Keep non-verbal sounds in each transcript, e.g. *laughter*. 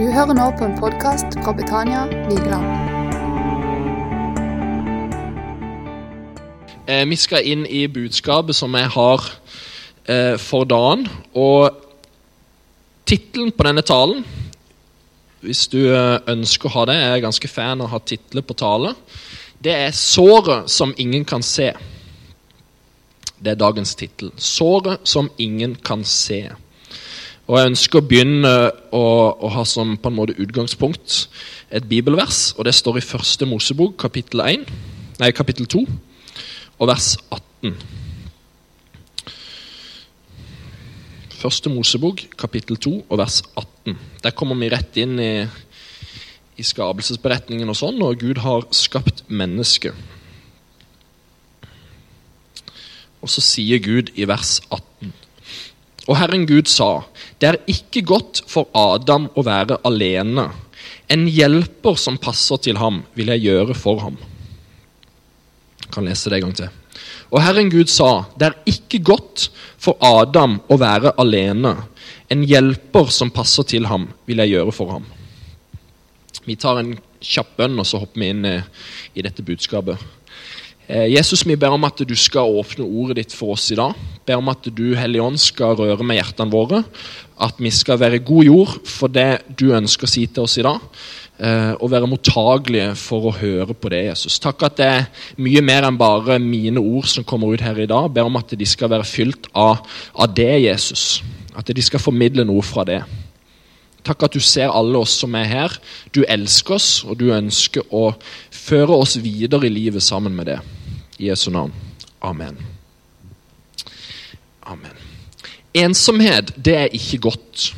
Du hører nå på en podkast fra Betania Vigeland. Eh, vi skal inn i budskapet som jeg har eh, for dagen. Og tittelen på denne talen Hvis du eh, ønsker å ha det, jeg er ganske fan av å ha titler på tale. Det er 'Såret som ingen kan se'. Det er dagens tittel. 'Såret som ingen kan se'. Og Jeg ønsker å begynne å, å, ha som på en måte utgangspunkt et bibelvers. og Det står i første Mosebok, kapittel 1, nei, kapittel 2, og vers 18. Første Mosebok, kapittel 2, og vers 18. Der kommer vi rett inn i, i skapelsesberetningen og sånn, og Gud har skapt mennesket. Og så sier Gud i vers 18. Og Herren Gud sa, det er ikke godt for Adam å være alene. En hjelper som passer til ham, vil jeg gjøre for ham. Jeg kan lese det en gang til. Og Herren Gud sa, det er ikke godt for Adam å være alene. En hjelper som passer til ham, vil jeg gjøre for ham. Vi tar en kjapp bønn, og så hopper vi inn i, i dette budskapet. Eh, Jesus, vi ber om at du skal åpne ordet ditt for oss i dag. Ber om at du, Hellige skal røre med hjertene våre. At vi skal være god jord for det du ønsker å si til oss i dag. eh, Og være mottagelige for å høre på det, Jesus. Takk at det er mye mer enn bare mine ord som kommer ut her i dag. Ber om at de skal være fylt av, av det, Jesus. At de skal formidle noe fra det. Takk at du ser alle oss som er her. Du elsker oss, og du ønsker å føre oss videre i livet sammen med det. I Jesu navn. Amen. Amen. Ensomhet, det er ikke godt.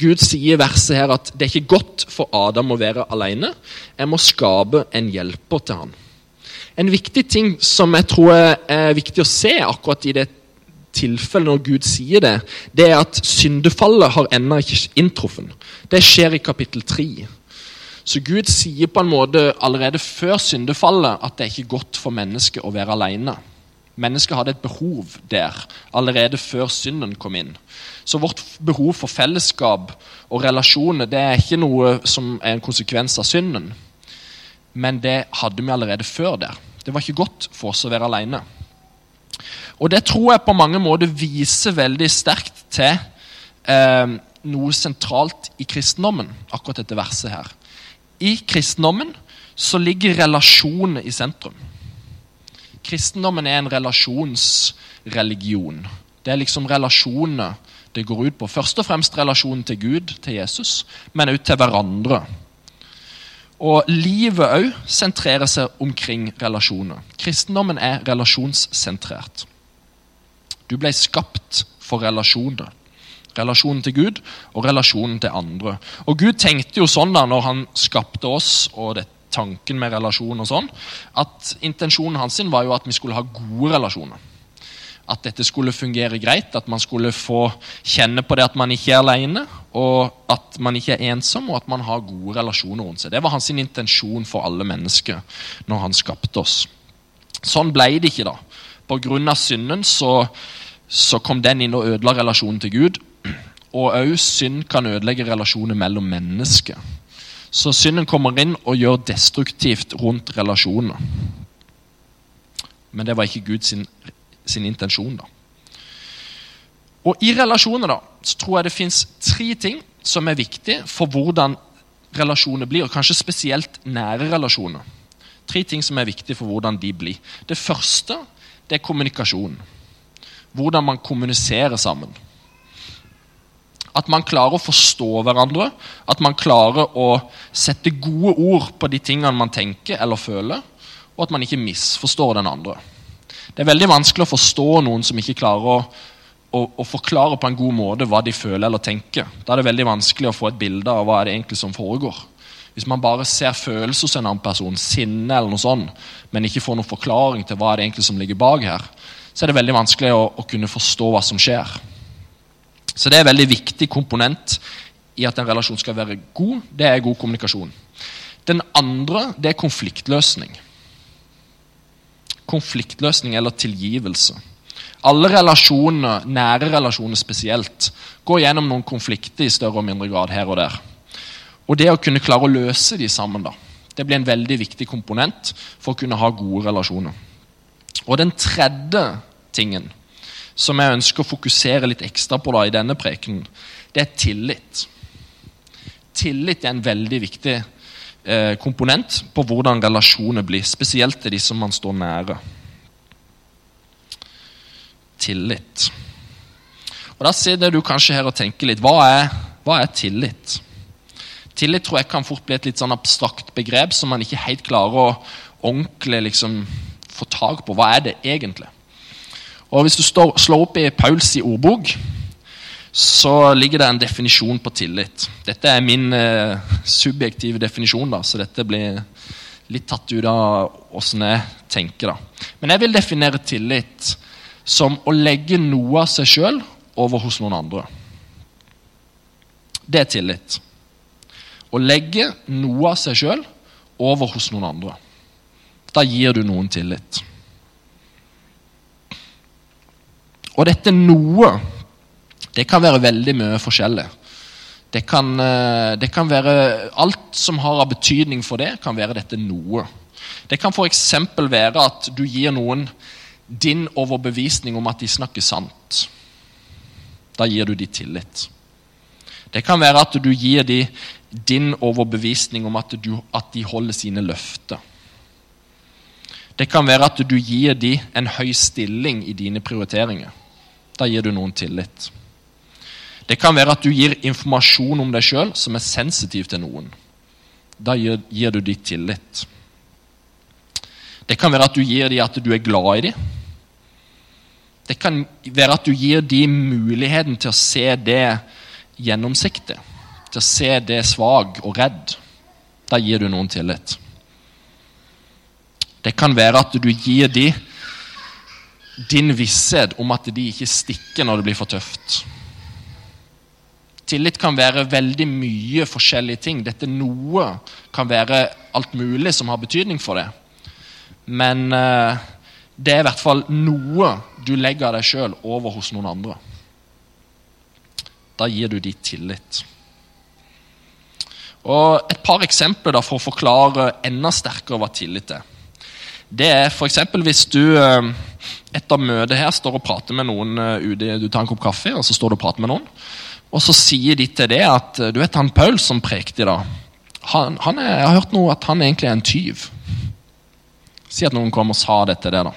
Gud sier i verset her at det er ikke godt for Adam å være alene. Jeg må skape en hjelper til han. En viktig ting som jeg tror er viktig å se akkurat i det tilfellet når Gud sier det, det er at syndefallet har ennå ikke inntruffet. Det skjer i kapittel 3. Så Gud sier på en måte allerede før syndefallet at det er ikke godt for mennesket å være alene. Mennesket hadde et behov der allerede før synden kom inn. Så vårt behov for fellesskap og relasjoner det er ikke noe som er en konsekvens av synden. Men det hadde vi allerede før der. Det var ikke godt for oss å være alene. Og det tror jeg på mange måter viser veldig sterkt til eh, noe sentralt i kristendommen, akkurat dette verset her. I kristendommen så ligger relasjonene i sentrum. Kristendommen er en relasjonsreligion. Det er liksom relasjonene det går ut på. Først og fremst relasjonen til Gud, til Jesus, men også til hverandre. Og livet òg sentrerer seg omkring relasjoner. Kristendommen er relasjonssentrert. Du ble skapt for relasjoner. Relasjonen til Gud og relasjonen til andre. Og Gud tenkte jo sånn da når han skapte oss og det, tanken med relasjon og sånn, at intensjonen hans var jo at vi skulle ha gode relasjoner. At dette skulle fungere greit, at man skulle få kjenne på det at man ikke er alene, og at man ikke er ensom, og at man har gode relasjoner rundt seg. Det var hans intensjon for alle mennesker når han skapte oss. Sånn ble det ikke, da. Av synden så, så kom den inn og ødela relasjonen til Gud. Og òg synd kan ødelegge relasjoner mellom mennesker. Så synden kommer inn og gjør destruktivt rundt relasjonene. Men det var ikke Guds sin, sin intensjon. da. Og I relasjoner da, så tror jeg det fins tre ting som er viktige for hvordan relasjoner blir, og kanskje spesielt nære relasjoner. Tre ting som er viktige for hvordan de blir. Det første det er kommunikasjon. Hvordan man kommuniserer sammen. At man klarer å forstå hverandre, at man klarer å sette gode ord på de tingene man tenker eller føler, og at man ikke misforstår den andre. Det er veldig vanskelig å forstå noen som ikke klarer å, å, å forklare på en god måte hva de føler eller tenker. Da er det veldig vanskelig å få et bilde av hva er det egentlig som foregår. Hvis man bare ser følelser hos en annen person, sinne eller noe sånt, men ikke får noen forklaring til hva er det egentlig som ligger bak her, så er det veldig vanskelig å, å kunne forstå hva som skjer. Så det er en veldig viktig komponent i at en relasjon skal være god. Det er god kommunikasjon. Den andre det er konfliktløsning. Konfliktløsning eller tilgivelse. Alle relasjoner, nære relasjoner spesielt, går gjennom noen konflikter i større og mindre grad her og der. Og det å kunne klare å løse de sammen, da, det blir en veldig viktig komponent for å kunne ha gode relasjoner. Og den tredje tingen som jeg ønsker å fokusere litt ekstra på da i denne prekenen, det er tillit. Tillit er en veldig viktig eh, komponent på hvordan relasjoner blir, spesielt til de som man står nære. Tillit. Og Da sitter du kanskje her og tenker litt hva er, hva er tillit? Tillit tror jeg kan fort bli et litt sånn abstrakt begrep som man ikke helt klarer å ordentlig liksom få tak på. Hva er det egentlig? Og Hvis du slår opp i Pauls i ordbok, så ligger det en definisjon på tillit. Dette er min eh, subjektive definisjon, da, så dette blir litt tatt ut av åssen jeg tenker. da. Men jeg vil definere tillit som å legge noe av seg sjøl over hos noen andre. Det er tillit. Å legge noe av seg sjøl over hos noen andre. Da gir du noen tillit. Og dette noe det kan være veldig mye forskjellig. Det kan, eh, det kan være Alt som har av betydning for det, kan være dette noe. Det kan f.eks. være at du gir noen din overbevisning om at de snakker sant. Da gir du de tillit. Det kan være at du gir dem din overbevisning om at, du, at de holder sine løfter. Det kan være at du gir dem en høy stilling i dine prioriteringer. Da gir du noen tillit. Det kan være at du gir informasjon om deg sjøl som er sensitiv til noen. Da gir, gir du dem tillit. Det kan være at du gir dem at du er glad i dem. Det kan være at du gir dem muligheten til å se det gjennomsiktig. Til å se det svak og redd. Da gir du noen tillit. Det kan være at du gir dem din visshet om at de ikke stikker når det blir for tøft. Tillit kan være veldig mye forskjellige ting. Dette noe kan være alt mulig som har betydning for det. Men eh, det er i hvert fall noe du legger deg sjøl over hos noen andre. Da gir du de tillit. Og Et par eksempler for å forklare enda sterkere hva tillit er. Det er f.eks. hvis du eh, etter møtet her står og prater med noen eh, ute, du tar en kopp kaffe, og så står du og prater med noen. Og så sier de til det at du vet han Paul som prekte i dag, han, han er, jeg har hørt noe at han egentlig er en tyv. Si at noen kom og sa det til det. Da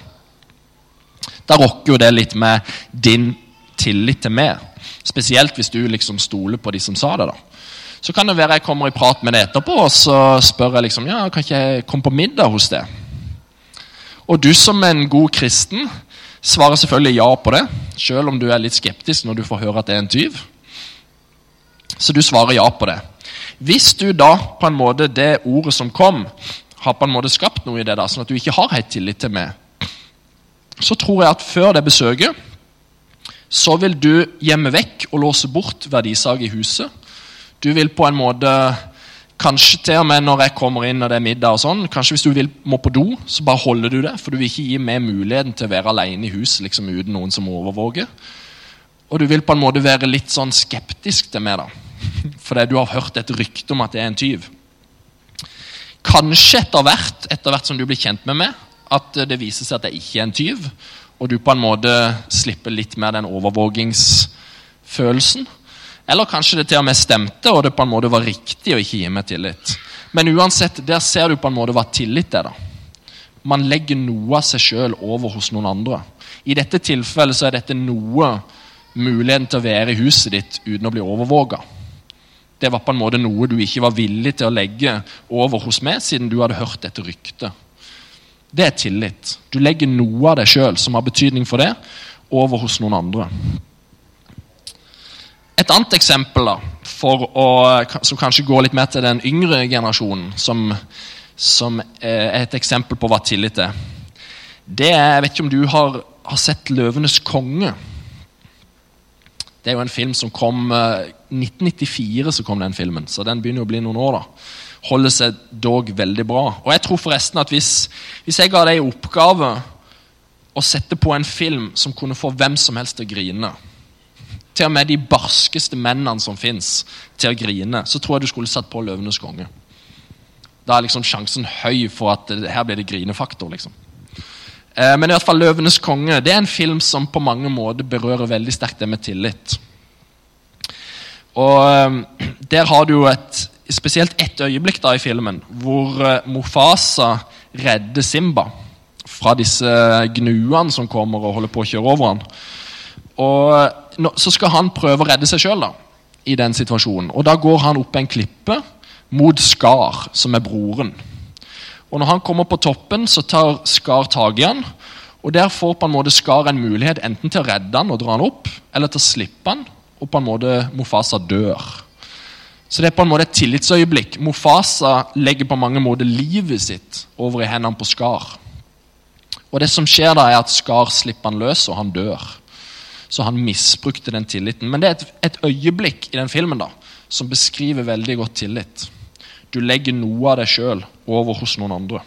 Da rokker jo det litt med din tillit til meg. Spesielt hvis du liksom stoler på de som sa det. da Så kan det være jeg kommer i prat med deg etterpå, og så spør jeg liksom Ja, kan ikke jeg komme på middag hos deg? Og du som en god kristen svarer selvfølgelig ja på det, selv om du er litt skeptisk når du får høre at det er en tyv. Så du svarer ja på det. Hvis du da på en måte det ordet som kom, har på en måte skapt noe i det, da, sånn at du ikke har helt tillit til meg, så tror jeg at før det besøket så vil du gjemme vekk og låse bort verdisag i huset. Du vil på en måte Kanskje til og med når jeg kommer inn og det er middag og sånn, kanskje hvis du vil, må på do, så bare holder du det. For du vil ikke gi meg muligheten til å være alene i huset liksom, uten noen som overvåker. Og du vil på en måte være litt sånn skeptisk til meg, da. *laughs* Fordi du har hørt et rykte om at det er en tyv. Kanskje etter hvert, etter hvert som du blir kjent med meg, at det viser seg at jeg ikke er en tyv, og du på en måte slipper litt mer den overvåkingsfølelsen. Eller kanskje det til og med stemte, og det på en måte var riktig å ikke gi meg tillit. Men uansett, der ser du på en måte hva tillit er. da. Man legger noe av seg sjøl over hos noen andre. I dette tilfellet så er dette noe muligheten til å være i huset ditt uten å bli overvåka. Det var på en måte noe du ikke var villig til å legge over hos meg, siden du hadde hørt dette ryktet. Det er tillit. Du legger noe av deg sjøl som har betydning for det, over hos noen andre. Et annet eksempel da, å, som kanskje går litt mer til den yngre generasjonen, som, som er et eksempel på hva tillit er, det er Jeg vet ikke om du har, har sett 'Løvenes konge'? Det er jo en film som kom uh, eh, 1994 så kom den filmen, så den begynner å bli noen år. da. Holder seg dog veldig bra. Og jeg tror forresten at hvis, hvis jeg ga deg i oppgave å sette på en film som kunne få hvem som helst til å grine, til og med de barskeste mennene som fins, til å grine, så tror jeg du skulle satt på 'Løvenes konge'. Da er liksom sjansen høy for at her blir det grinefaktor. liksom. Eh, men i hvert fall 'Løvenes konge' det er en film som på mange måter berører veldig sterkt det med tillit. Og eh, Der har du jo et, spesielt ett øyeblikk da i filmen hvor eh, Mofasa redder Simba fra disse gnuene som kommer og holder på å kjøre over han. Og nå, Så skal han prøve å redde seg sjøl i den situasjonen. Og Da går han opp en klippe mot Skar, som er broren. Og Når han kommer på toppen, så tar Skar tak i han. Og Der får på en måte Skar en mulighet enten til å redde han og dra han opp, eller til å slippe han, og på en måte Mofasa dør. Så det er på en måte et tillitsøyeblikk. Mofasa legger på mange måter livet sitt over i hendene på Skar. Og det som skjer da, er at Skar slipper han løs, og han dør. Så han misbrukte den tilliten. Men det er et, et øyeblikk i den filmen da, som beskriver veldig godt tillit. Du legger noe av deg sjøl over hos noen andre.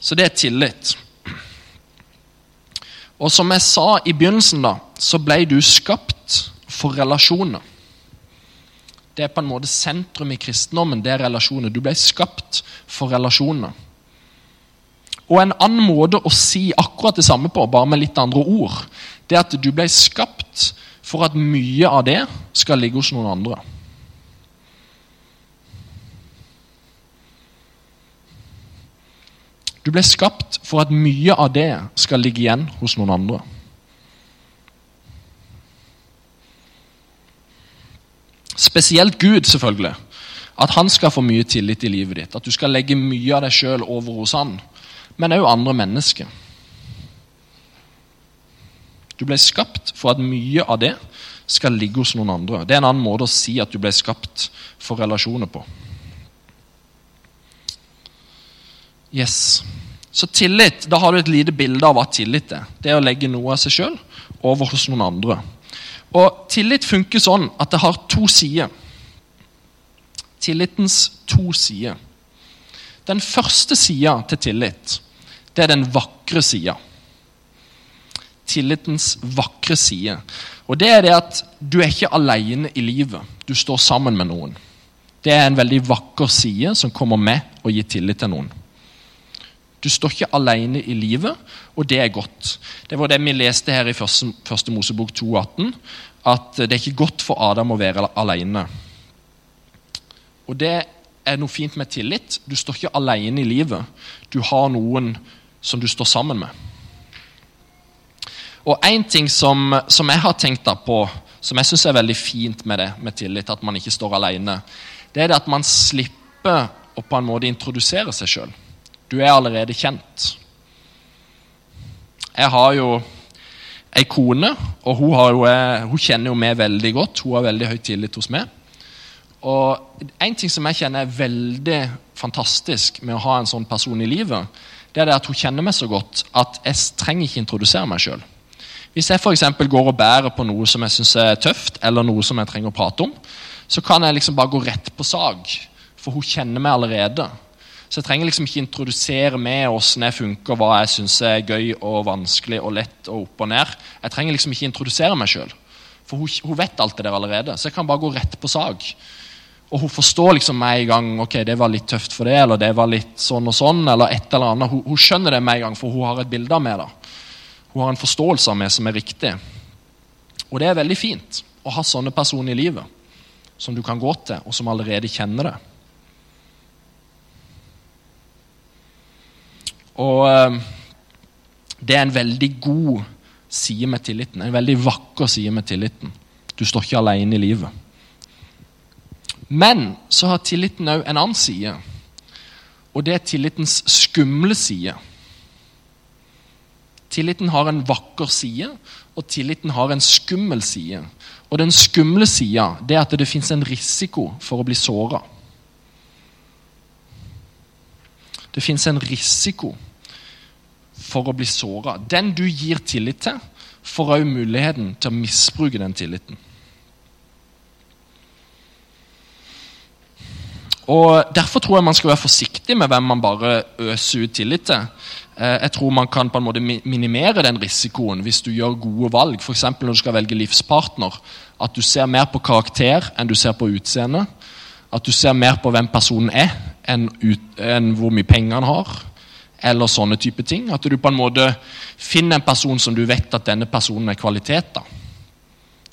Så det er tillit. Og som jeg sa i begynnelsen, da, så ble du skapt for relasjoner. Det er på en måte sentrum i kristendommen. det er relasjoner. Du ble skapt for relasjoner. Og en annen måte å si akkurat det samme på, bare med litt andre ord, det er at du ble skapt for at mye av det skal ligge hos noen andre. Du ble skapt for at mye av det skal ligge igjen hos noen andre. Spesielt Gud, selvfølgelig. At han skal få mye tillit i livet ditt. At du skal legge mye av deg sjøl over hos han. Men òg andre mennesker. Du ble skapt for at mye av det skal ligge hos noen andre. Det er en annen måte å si at du ble skapt for relasjoner på. Yes. Så tillit, da har du et lite bilde av hva tillit er. Det er å legge noe av seg sjøl over hos noen andre. Og tillit funker sånn at det har to sider. Tillitens to sider. Den første sida til tillit, det er den vakre sida. Tillitens vakre side. Og det er det at du er ikke alene i livet. Du står sammen med noen. Det er en veldig vakker side som kommer med å gi tillit til noen. Du står ikke alene i livet, og det er godt. Det var det vi leste her i første, første Mosebok 2,18, at det er ikke godt for Adam å være alene. Og det er noe fint med tillit. Du står ikke alene i livet. Du har noen som du står sammen med. Og én ting som, som, jeg har tenkt på, som jeg syns er veldig fint med det, med tillit, at man ikke står alene, det er det at man slipper å på en måte introdusere seg sjøl. Du er allerede kjent. Jeg har jo ei kone, og hun, jo, eh, hun, kjenner jo meg veldig godt. Hun har veldig høy tillit hos meg. Og En ting som jeg kjenner er veldig fantastisk med å ha en sånn person i livet, det er det at hun kjenner meg så godt at jeg trenger ikke introdusere meg sjøl. Hvis jeg for går og bærer på noe som jeg syns er tøft, eller noe som jeg trenger å prate om, så kan jeg liksom bare gå rett på sak, for hun kjenner meg allerede. Så jeg trenger liksom ikke introdusere med åssen jeg funker, hva jeg syns er gøy og vanskelig og lett og opp og ned. Jeg trenger liksom ikke introdusere meg sjøl, for hun, hun, vet alt det der allerede. Så jeg kan bare gå rett på sak. Og hun forstår liksom med en gang ok, det var litt tøft for det, eller det var litt sånn og sånn, eller et eller annet. Hun, hun skjønner det med en gang, for hun har et bilde av meg. da. Hun har en forståelse av meg som er riktig. Og det er veldig fint å ha sånne personer i livet som du kan gå til, og som allerede kjenner det. Og ehm, det er en veldig god side med tilliten. En veldig vakker side med tilliten. Du står ikke alene i livet. Men så har tilliten òg en annen side, og det er tillitens skumle side. Tilliten har en vakker side, og tilliten har en skummel side. Og den skumle sida er at det fins en risiko for å bli såra. Det fins en risiko for å bli såra. Den du gir tillit til, får òg muligheten til å misbruke den tilliten. Og Derfor tror jeg man skal være forsiktig med hvem man bare øser ut tillit til. Eh, jeg tror man kan på en måte minimere den risikoen hvis du gjør gode valg. F.eks. når du skal velge livspartner. At du ser mer på karakter enn du ser på utseende. At du ser mer på hvem personen er, enn, ut, enn hvor mye penger han har. Eller sånne type ting. At du på en måte finner en person som du vet at denne personen er kvalitet. da.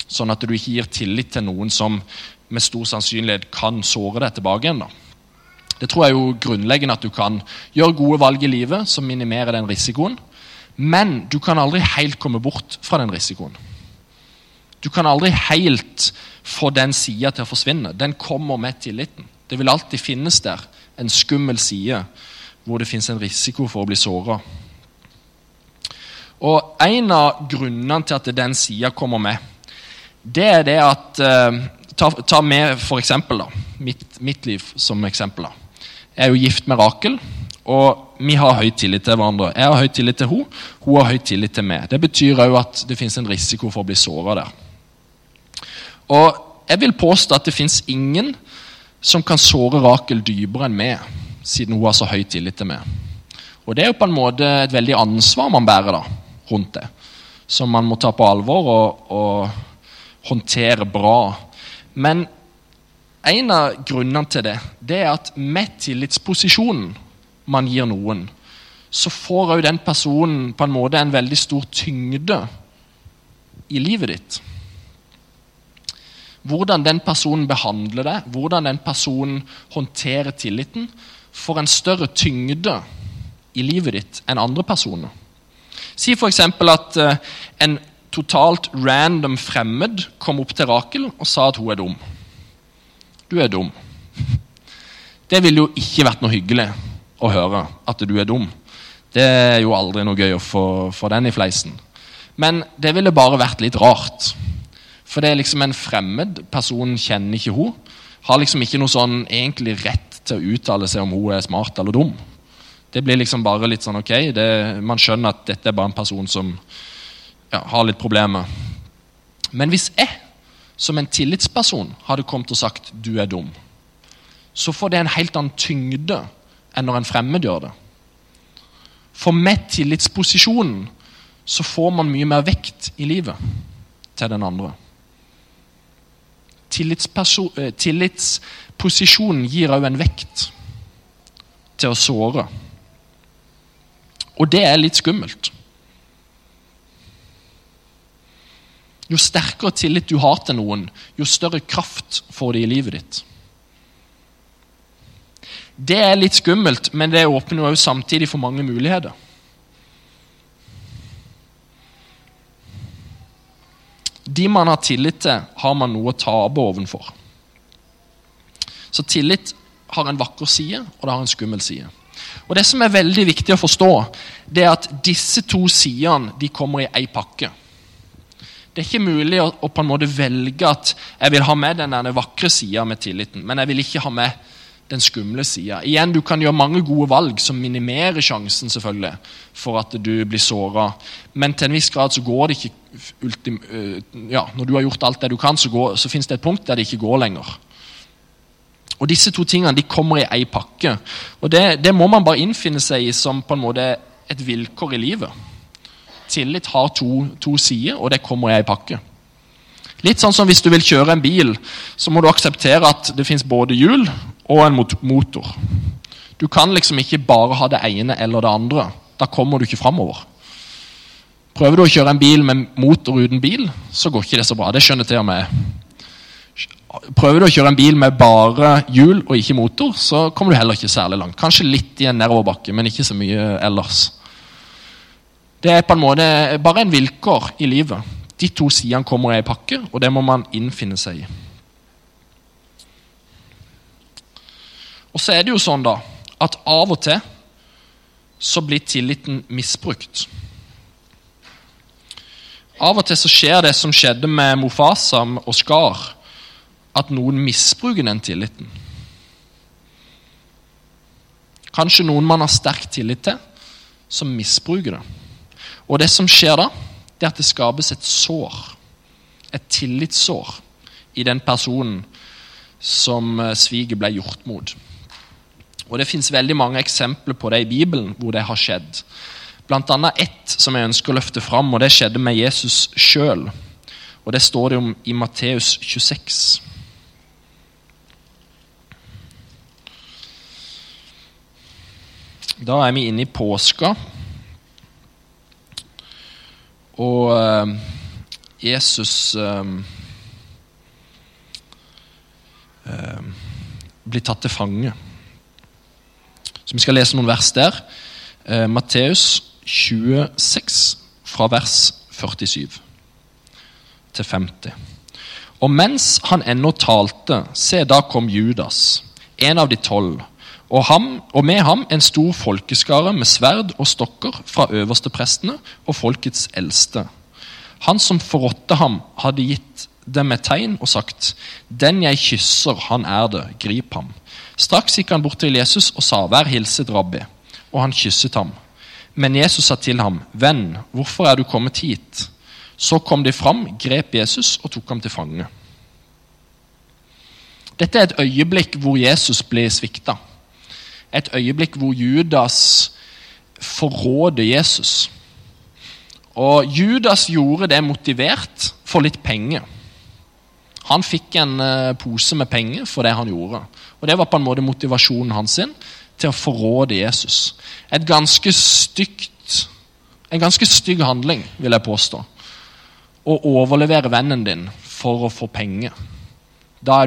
Sånn at du ikke gir tillit til noen som med stor sannsynlighet kan såre deg tilbake igjen. da. Det tror jeg jo grunnleggende at du kan gjøre gode valg i livet som minimerer den risikoen. Men du kan aldri helt komme bort fra den risikoen. Du kan aldri helt få den sida til å forsvinne. Den kommer med tilliten. Det vil alltid finnes der en skummel side hvor det finnes en risiko for å bli såra. Og En av grunnene til at den sida kommer med, det er det at eh, Ta, ta med for eksempel, da, mitt, mitt liv som eksempel. da. Jeg er jo gift med Rakel, og vi har høy tillit til hverandre. Jeg har høy tillit til henne, hun har høy tillit til meg. Det betyr òg at det fins en risiko for å bli såra der. Og jeg vil påstå at det fins ingen som kan såre Rakel dypere enn meg, siden hun har så høy tillit til meg. Og det er jo på en måte et veldig ansvar man bærer da, rundt det, som man må ta på alvor og, og håndtere bra. Men en av grunnene til det, det er at med tillitsposisjonen man gir noen, så får òg den personen på en måte en veldig stor tyngde i livet ditt. Hvordan den personen behandler deg, hvordan den personen håndterer tilliten, får en større tyngde i livet ditt enn andre personer. Si f.eks. at uh, en totalt random fremmed kom opp til Rakel og sa at hun er dum. Du er dum. *laughs* Det ville jo ikke vært noe hyggelig å høre at du er dum. Det er jo aldri noe gøy å få, få den i fleisen. Men det ville bare vært litt rart. For det er liksom en fremmed Personen kjenner ikke hun. Har liksom ikke noe sånn egentlig rett til å uttale seg om hun er smart eller dum. Det blir liksom bare litt sånn ok, det, Man skjønner at dette er bare en person som ja, har litt problemer. Men hvis jeg som en tillitsperson hadde kommet og sagt 'du er dum', så får det en helt annen tyngde enn når en fremmed gjør det. For med tillitsposisjonen så får man mye mer vekt i livet til den andre. Eh, tillitsposisjonen gir òg en vekt til å såre. Og det er litt skummelt. Jo sterkere tillit du har til noen, jo større kraft får de i livet ditt. Det er litt skummelt, men det åpner jo samtidig for mange muligheter. De man har tillit til, har man noe å tape ovenfor. Så tillit har en vakker side, og det har en skummel side. Og Det som er veldig viktig å forstå, det er at disse to sidene de kommer i ei pakke. Det er ikke mulig å, å, på en måte velge at jeg vil ha med den vakre sida med tilliten, men jeg vil ikke ha med den skumle sida. Igjen, du kan gjøre mange gode valg som minimerer sjansen selvfølgelig, for at du blir såra. Men til en viss grad så går det ikke ultim, øh, ja, Når du har gjort alt det du kan, så, går, så finnes det et punkt der det ikke går lenger. Og Disse to tingene de kommer i ei pakke. Og det, det må man bare innfinne seg i som på en måte et vilkår i livet. Tillit har to, to sider, og det kommer i ei pakke. Litt sånn som Hvis du vil kjøre en bil, så må du akseptere at det fins både hjul og en motor. Du kan liksom ikke bare ha det ene eller det andre. Da kommer du ikke framover. Prøver du å kjøre en bil med motor uten bil, så går ikke det så bra. Det skjønner til og med Prøver du å kjøre en bil med bare hjul og ikke motor, så kommer du heller ikke særlig langt. Kanskje litt i en nedoverbakke, men ikke så mye ellers. Det er på en måte bare en vilkår i livet. De to sidene kommer i en pakke, og det må man innfinne seg i. Og så er det jo sånn da, at av og til så blir tilliten misbrukt. Av og til så skjer det som skjedde med Mofasam og Skar, at noen misbruker den tilliten. Kanskje noen man har sterk tillit til, som misbruker det. Og det som skjer da, det er at det skapes et sår. Et tillitssår i den personen som eh, sviget ble gjort mot. Og Det fins mange eksempler på det i Bibelen hvor det har skjedd. blant annet ett som jeg ønsker å løfte fram, og det skjedde med Jesus sjøl. Og det står det om i Matteus 26. Da er vi inne i påska. Og eh, Jesus eh, eh, blir tatt til fange. Så Vi skal lese noen vers der. Eh, Matteus 26, fra vers 47 til 50. Og mens han ennå talte, se, da kom Judas, en av de tolv, og, ham, og med ham en stor folkeskare med sverd og stokker fra øversteprestene og folkets eldste. Han som forrådte ham, hadde gitt dem et tegn og sagt:" Den jeg kysser, han er det, grip ham. Straks gikk han bort til Jesus og sa:" Vær hilset, rabbi. Og han kysset ham. Men Jesus sa til ham, Venn, hvorfor er du kommet hit? Så kom de fram, grep Jesus og tok ham til fange. Dette er et øyeblikk hvor Jesus blir svikta. Et øyeblikk hvor Judas forråder Jesus. Og Judas gjorde det motivert for litt penger. Han fikk en uh, pose med penger for det han gjorde. Og Det var på en måte motivasjonen hans sin til å forråde Jesus. Et ganske stygt, en ganske stygg handling, vil jeg påstå. Å overlevere vennen din for å få penger. Da,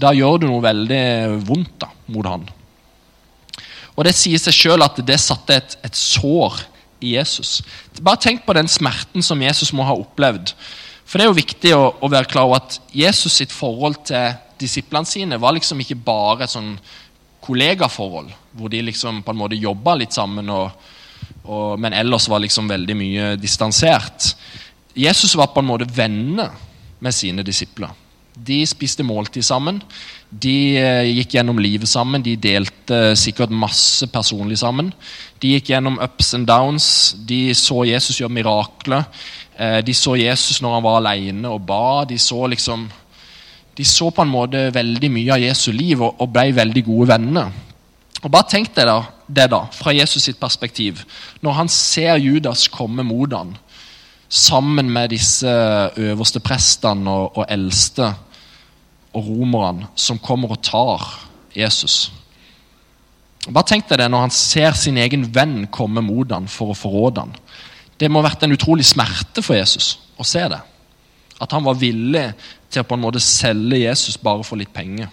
da gjør du noe veldig vondt da, mot han. Og Det sier seg sjøl at det satte et, et, sår i Jesus. Bare tenk på den smerten som Jesus må ha opplevd. For Det er jo viktig å, å være klar over at Jesus sitt forhold til disiplene sine var liksom ikke bare et sånn kollegaforhold, hvor de liksom på en måte jobba litt sammen, og, og, men ellers var liksom veldig mye distansert. Jesus var på en måte venner med sine disipler. De spiste måltid sammen. De eh, gikk gjennom livet sammen. De delte sikkert masse personlig sammen. De gikk gjennom ups and downs. De så Jesus gjøre mirakler. Eh, de så Jesus når han var alene og ba. De så liksom de så på en måte veldig mye av Jesu liv og, ble veldig gode venner. Og Bare tenk deg det da, fra Jesus sitt perspektiv. Når han ser Judas komme mot han, sammen med disse øverste prestene og, og eldste og romerne som kommer og tar Jesus. Bare tenk deg når han ser sin egen venn komme mot han for å forråde han. Det må ha vært en utrolig smerte for Jesus å se det. At han var villig til å på en måte selge Jesus bare for litt penger.